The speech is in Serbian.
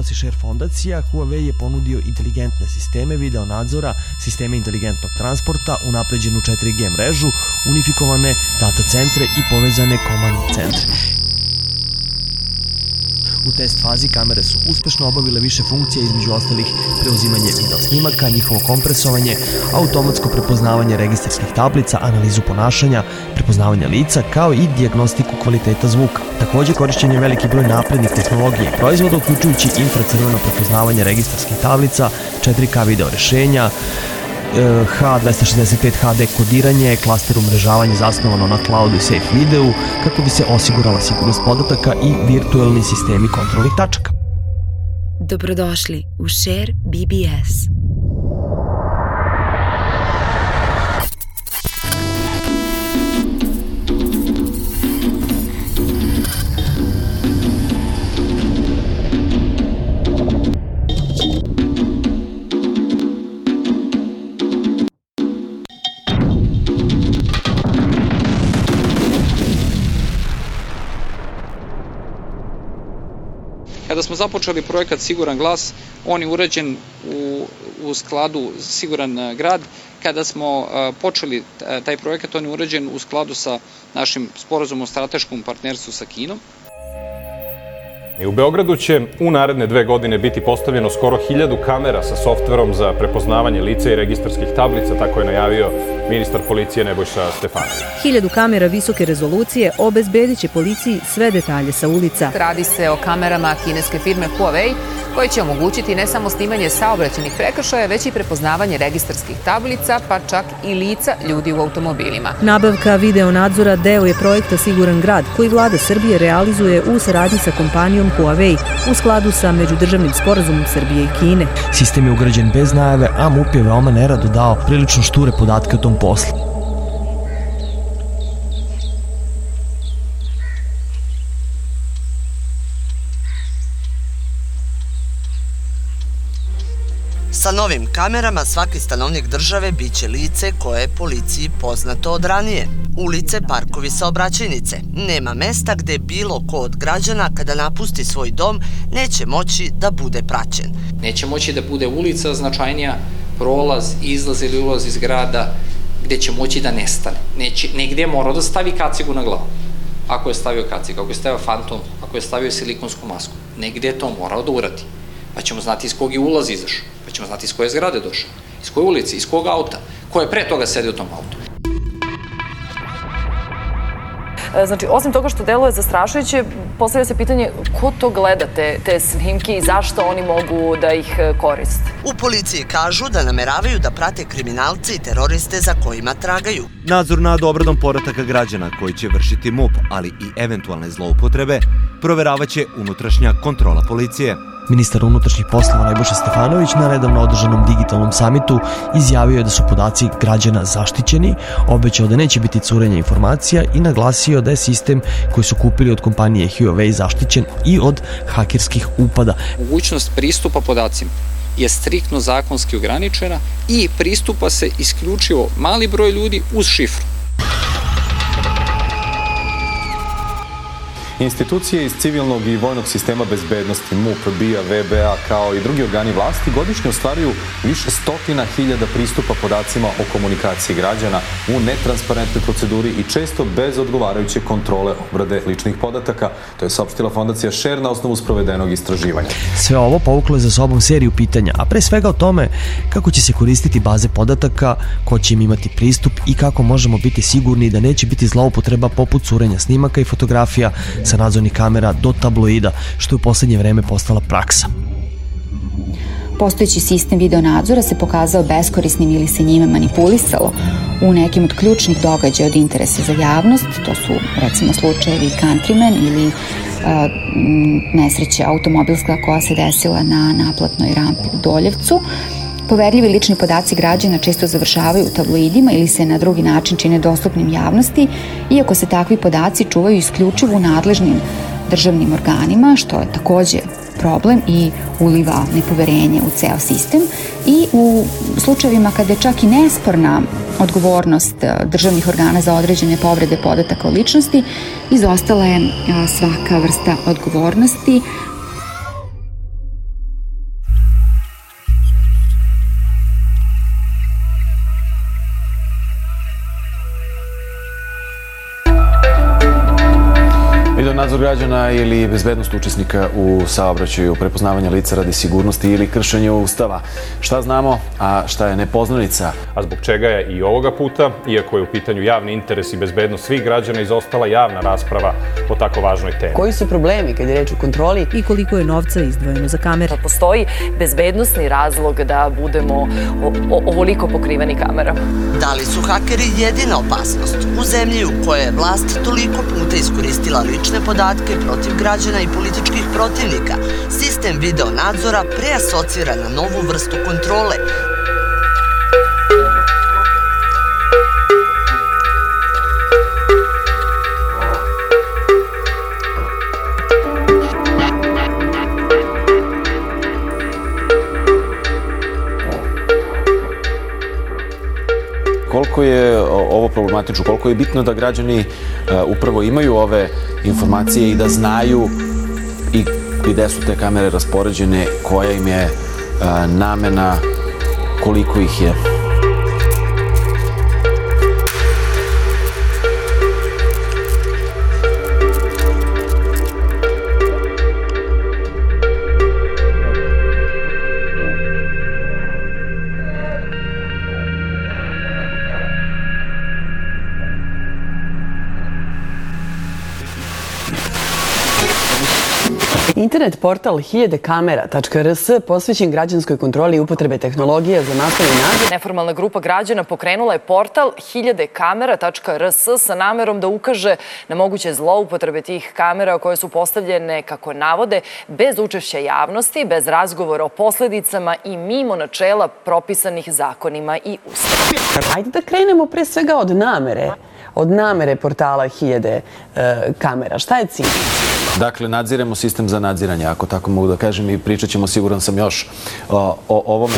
Prenosi Share fondacija, Huawei je ponudio inteligentne sisteme video nadzora, sisteme inteligentnog transporta, unapređenu 4G mrežu, unifikovane data centre i povezane komandne centre. U test fazi kamere su uspešno obavile više funkcija između ostalih preuzimanje video snimaka, njihovo kompresovanje, automatsko prepoznavanje registarskih tablica, analizu ponašanja, prepoznavanje lica, kao i diagnostiku kvaliteta zvuka. Takođe korišćen je veliki broj naprednih tehnologija i proizvoda, uključujući infracrveno prepoznavanje registarskih tablica, 4K video rešenja, H265 HD kodiranje, klaster umrežavanje zasnovano na cloudu i safe videu, kako bi se osigurala sigurnost podataka i virtualni sistemi kontrolnih tačaka. Dobrodošli u Share BBS. Kada smo započeli projekat Siguran glas, on je urađen u, u skladu Siguran e, grad. Kada smo e, počeli e, taj projekat, on je urađen u skladu sa našim sporazumom o strateškom partnerstvu sa Kinom. I u Beogradu će u naredne dve godine biti postavljeno skoro hiljadu kamera sa softverom za prepoznavanje lica i registarskih tablica, tako je najavio ministar policije Nebojša Stefanović. Hiljadu kamera visoke rezolucije obezbedit će policiji sve detalje sa ulica. Radi se o kamerama kineske firme Huawei, koje će omogućiti ne samo snimanje saobraćenih prekršaja, već i prepoznavanje registarskih tablica, pa čak i lica ljudi u automobilima. Nabavka video nadzora deo je projekta Siguran grad, koji vlada Srbije realizuje u saradnji sa kompanijom Huawei u skladu sa međudržavnim sporazumom Srbije i Kine. Sistem je ugrađen bez najave, a MUP je veoma nerado dao prilično šture podatke o tom poslu. Sa novim kamerama svaki stanovnik države biće lice koje je policiji poznato od ranije. Ulice, parkovi, saobraćajnice. Nema mesta gde bilo ko od građana kada napusti svoj dom neće moći da bude praćen. Neće moći da bude ulica značajnija, prolaz, izlaz ili ulaz iz grada gde će moći da nestane. Neće, negde je morao da stavi kacigu na glavu. Ako je stavio kacigu, ako je stavio fantom, ako je stavio silikonsku masku, negde je to morao da uradi. Pa ćemo znati iz kog je ulaz izašao pa ćemo znati iz koje zgrade došao, iz koje ulice, iz kog auta, ko je pre toga sedio u tom autu. E, znači, osim toga što deluje zastrašujuće, postavlja se pitanje ko to gleda te, te snimke i zašto oni mogu da ih e, koriste? U policiji kažu da nameravaju da prate kriminalce i teroriste za kojima tragaju. Nadzor nad obradom porataka građana koji će vršiti MUP, ali i eventualne zloupotrebe, proveravaće unutrašnja kontrola policije. Ministar unutrašnjih poslova Najboša Stefanović na redavno održanom digitalnom samitu izjavio je da su podaci građana zaštićeni, obećao da neće biti curenja informacija i naglasio da je sistem koji su kupili od kompanije Huawei zaštićen i od hakerskih upada. Mogućnost pristupa podacima je striktno zakonski ograničena i pristupa se isključivo mali broj ljudi uz šifru. Institucije iz civilnog i vojnog sistema bezbednosti, MUP, BIA, VBA, kao i drugi organi vlasti godišnje ostvaruju više stotina hiljada pristupa podacima o komunikaciji građana u netransparentnoj proceduri i često bez odgovarajuće kontrole obrade ličnih podataka. To je saopštila fondacija Share na osnovu sprovedenog istraživanja. Sve ovo povuklo je za sobom seriju pitanja, a pre svega o tome kako će se koristiti baze podataka, ko će im imati pristup i kako možemo biti sigurni da neće biti zloupotreba poput curenja snimaka i fotografija sa nadzornih kamera do tabloida, što je u poslednje vreme postala praksa. Postojeći sistem video nadzora se pokazao beskorisnim ili se njime manipulisalo u nekim od ključnih događaja od interesa za javnost, to su recimo slučajevi Countryman ili a, nesreće automobilska koja se desila na naplatnoj rampi u Doljevcu. Poverljivi lični podaci građana često završavaju u tabloidima ili se na drugi način čine dostupnim javnosti, iako se takvi podaci čuvaju isključivo u nadležnim državnim organima, što je takođe problem i uliva nepoverenje u ceo sistem. I u slučajevima kada je čak i nesporna odgovornost e, državnih organa za određene povrede podataka o ličnosti, izostala je e, svaka vrsta odgovornosti Nadzor građana ili bezbednost učesnika u saobraćaju, prepoznavanje lica radi sigurnosti ili kršenje ustava. Šta znamo, a šta je nepoznanica? A zbog čega je i ovoga puta, iako je u pitanju javni interes i bezbednost svih građana, izostala javna rasprava o tako važnoj temi. Koji su problemi kad je reč o kontroli? I koliko je novca izdvojeno za kamere? Postoji bezbednostni razlog da budemo ovoliko pokriveni kamerama. Da li su hakeri jedina opasnost u zemlji u kojoj je vlast toliko puta iskoristila lične podatke protiv građana i političkih protivnika, sistem video nadzora preasocira na novu vrstu kontrole, koliko je ovo problematično, koliko je bitno da građani e, upravo imaju ove informacije i da znaju i gde su te kamere raspoređene, koja im je e, namena, koliko ih je. Internet portal hiljdekamera.rs posvećen građanskoj kontroli i upotrebe tehnologija za nastavni nadzor. Neformalna grupa građana pokrenula je portal hiljdekamera.rs sa namerom da ukaže na moguće zloupotrebe tih kamera koje su postavljene, kako navode, bez učešća javnosti, bez razgovora o posledicama i mimo načela propisanih zakonima i ustavom. Ajde da krenemo pre svega od namere od namere portala hiljade e, kamera. Šta je cilj? Dakle, nadziremo sistem za nadziranje, ako tako mogu da kažem, i pričat ćemo, siguran sam, još o, o ovome.